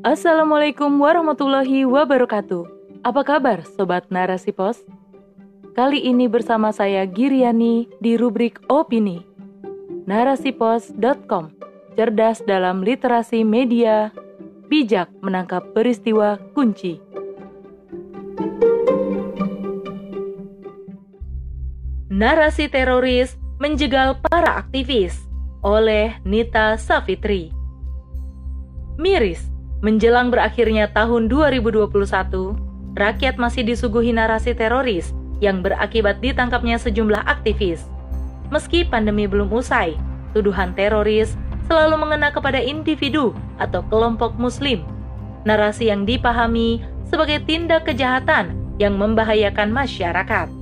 Assalamualaikum warahmatullahi wabarakatuh. Apa kabar Sobat Narasi Pos? Kali ini bersama saya Giriani di rubrik Opini. Narasipos.com Cerdas dalam literasi media, bijak menangkap peristiwa kunci. Narasi teroris menjegal para aktivis oleh Nita Safitri. Miris, menjelang berakhirnya tahun 2021, rakyat masih disuguhi narasi teroris yang berakibat ditangkapnya sejumlah aktivis. Meski pandemi belum usai, tuduhan teroris selalu mengena kepada individu atau kelompok muslim. Narasi yang dipahami sebagai tindak kejahatan yang membahayakan masyarakat.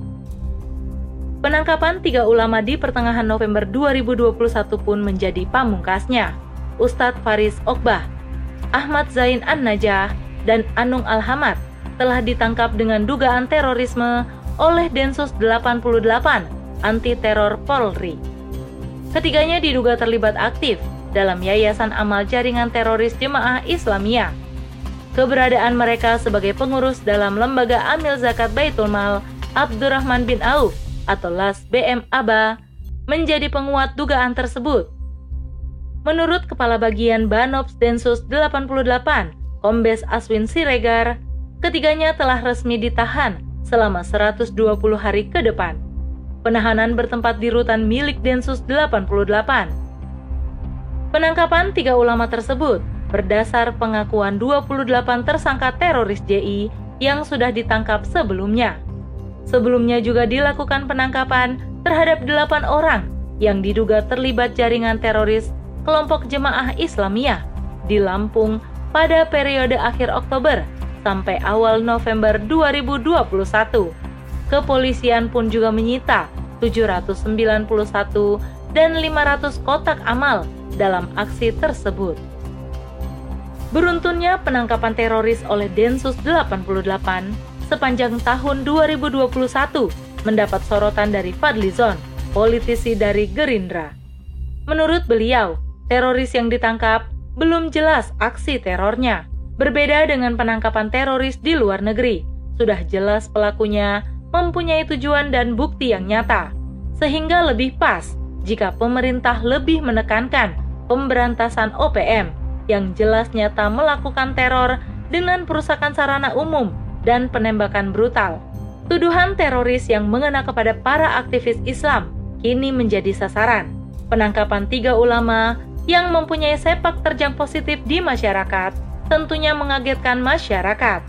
Penangkapan tiga ulama di pertengahan November 2021 pun menjadi pamungkasnya. Ustadz Faris Okbah Ahmad Zain An-Najah, dan Anung Al-Hamad telah ditangkap dengan dugaan terorisme oleh Densus 88 anti teror Polri. Ketiganya diduga terlibat aktif dalam yayasan amal jaringan teroris Jemaah Islamiyah. Keberadaan mereka sebagai pengurus dalam lembaga Amil Zakat Baitul Mal Abdurrahman bin Auf atau LAS BM ABA menjadi penguat dugaan tersebut Menurut Kepala Bagian Banops Densus 88, Kombes Aswin Siregar, ketiganya telah resmi ditahan selama 120 hari ke depan. Penahanan bertempat di rutan milik Densus 88. Penangkapan tiga ulama tersebut berdasar pengakuan 28 tersangka teroris JI yang sudah ditangkap sebelumnya. Sebelumnya juga dilakukan penangkapan terhadap delapan orang yang diduga terlibat jaringan teroris kelompok jemaah Islamiyah di Lampung pada periode akhir Oktober sampai awal November 2021. Kepolisian pun juga menyita 791 dan 500 kotak amal dalam aksi tersebut. Beruntunnya penangkapan teroris oleh Densus 88 sepanjang tahun 2021 mendapat sorotan dari Fadlizon, politisi dari Gerindra. Menurut beliau, teroris yang ditangkap belum jelas aksi terornya. Berbeda dengan penangkapan teroris di luar negeri, sudah jelas pelakunya mempunyai tujuan dan bukti yang nyata, sehingga lebih pas jika pemerintah lebih menekankan pemberantasan OPM yang jelas nyata melakukan teror dengan perusakan sarana umum dan penembakan brutal. Tuduhan teroris yang mengena kepada para aktivis Islam kini menjadi sasaran. Penangkapan tiga ulama yang mempunyai sepak terjang positif di masyarakat tentunya mengagetkan masyarakat.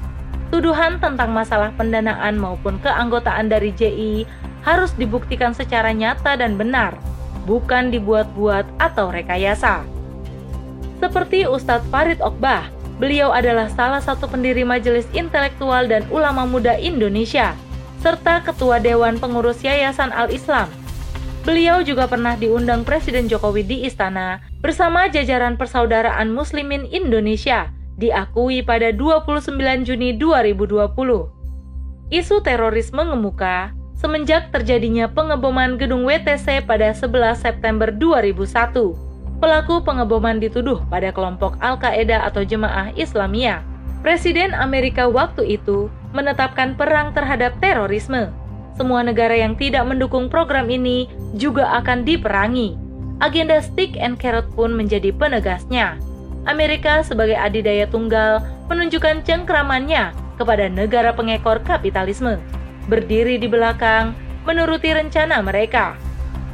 Tuduhan tentang masalah pendanaan maupun keanggotaan dari JI harus dibuktikan secara nyata dan benar, bukan dibuat-buat atau rekayasa. Seperti Ustadz Farid Okbah, beliau adalah salah satu pendiri Majelis Intelektual dan Ulama Muda Indonesia, serta Ketua Dewan Pengurus Yayasan Al-Islam Beliau juga pernah diundang Presiden Jokowi di istana bersama jajaran Persaudaraan Muslimin Indonesia diakui pada 29 Juni 2020. Isu terorisme mengemuka semenjak terjadinya pengeboman gedung WTC pada 11 September 2001. Pelaku pengeboman dituduh pada kelompok Al-Qaeda atau Jemaah Islamiyah. Presiden Amerika waktu itu menetapkan perang terhadap terorisme semua negara yang tidak mendukung program ini juga akan diperangi. Agenda stick and carrot pun menjadi penegasnya. Amerika sebagai adidaya tunggal menunjukkan cengkramannya kepada negara pengekor kapitalisme, berdiri di belakang menuruti rencana mereka.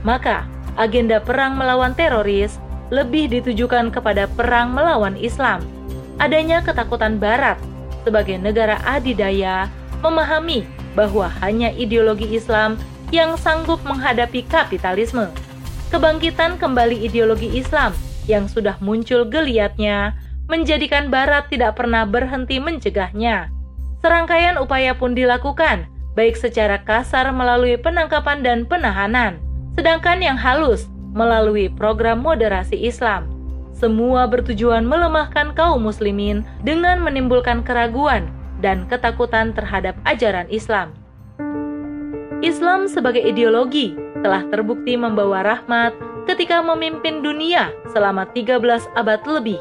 Maka, agenda perang melawan teroris lebih ditujukan kepada perang melawan Islam. Adanya ketakutan Barat sebagai negara adidaya memahami bahwa hanya ideologi Islam yang sanggup menghadapi kapitalisme. Kebangkitan kembali ideologi Islam yang sudah muncul geliatnya menjadikan Barat tidak pernah berhenti mencegahnya. Serangkaian upaya pun dilakukan, baik secara kasar melalui penangkapan dan penahanan, sedangkan yang halus melalui program moderasi Islam. Semua bertujuan melemahkan kaum muslimin dengan menimbulkan keraguan dan ketakutan terhadap ajaran Islam. Islam sebagai ideologi telah terbukti membawa rahmat ketika memimpin dunia selama 13 abad lebih.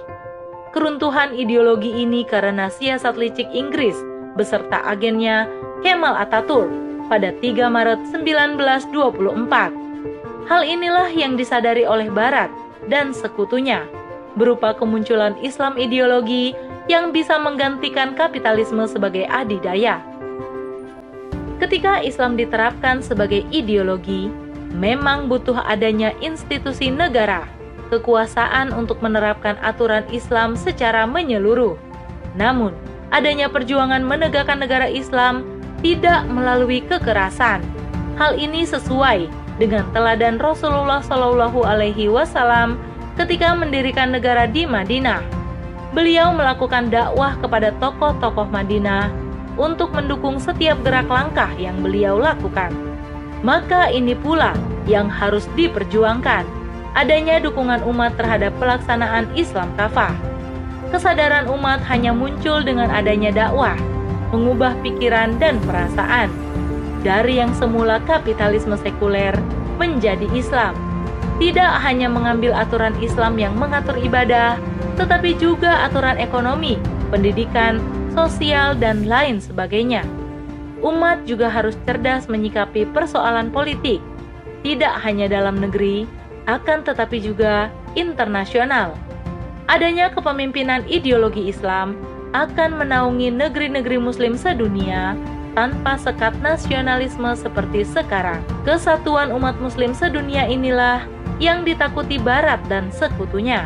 keruntuhan ideologi ini karena siasat licik Inggris beserta agennya Kemal Ataturk pada 3 Maret 1924. Hal inilah yang disadari oleh Barat dan sekutunya, berupa kemunculan Islam ideologi yang bisa menggantikan kapitalisme sebagai adidaya. Ketika Islam diterapkan sebagai ideologi, memang butuh adanya institusi negara kekuasaan untuk menerapkan aturan Islam secara menyeluruh. Namun, adanya perjuangan menegakkan negara Islam tidak melalui kekerasan. Hal ini sesuai dengan teladan Rasulullah Shallallahu Alaihi Wasallam ketika mendirikan negara di Madinah. Beliau melakukan dakwah kepada tokoh-tokoh Madinah untuk mendukung setiap gerak langkah yang beliau lakukan. Maka ini pula yang harus diperjuangkan adanya dukungan umat terhadap pelaksanaan Islam kafah. Kesadaran umat hanya muncul dengan adanya dakwah, mengubah pikiran dan perasaan dari yang semula kapitalisme sekuler menjadi Islam. Tidak hanya mengambil aturan Islam yang mengatur ibadah, tetapi juga aturan ekonomi, pendidikan, sosial, dan lain sebagainya. Umat juga harus cerdas menyikapi persoalan politik, tidak hanya dalam negeri, akan tetapi juga internasional. Adanya kepemimpinan ideologi Islam akan menaungi negeri-negeri Muslim sedunia tanpa sekat nasionalisme seperti sekarang. Kesatuan umat Muslim sedunia inilah yang ditakuti Barat dan sekutunya.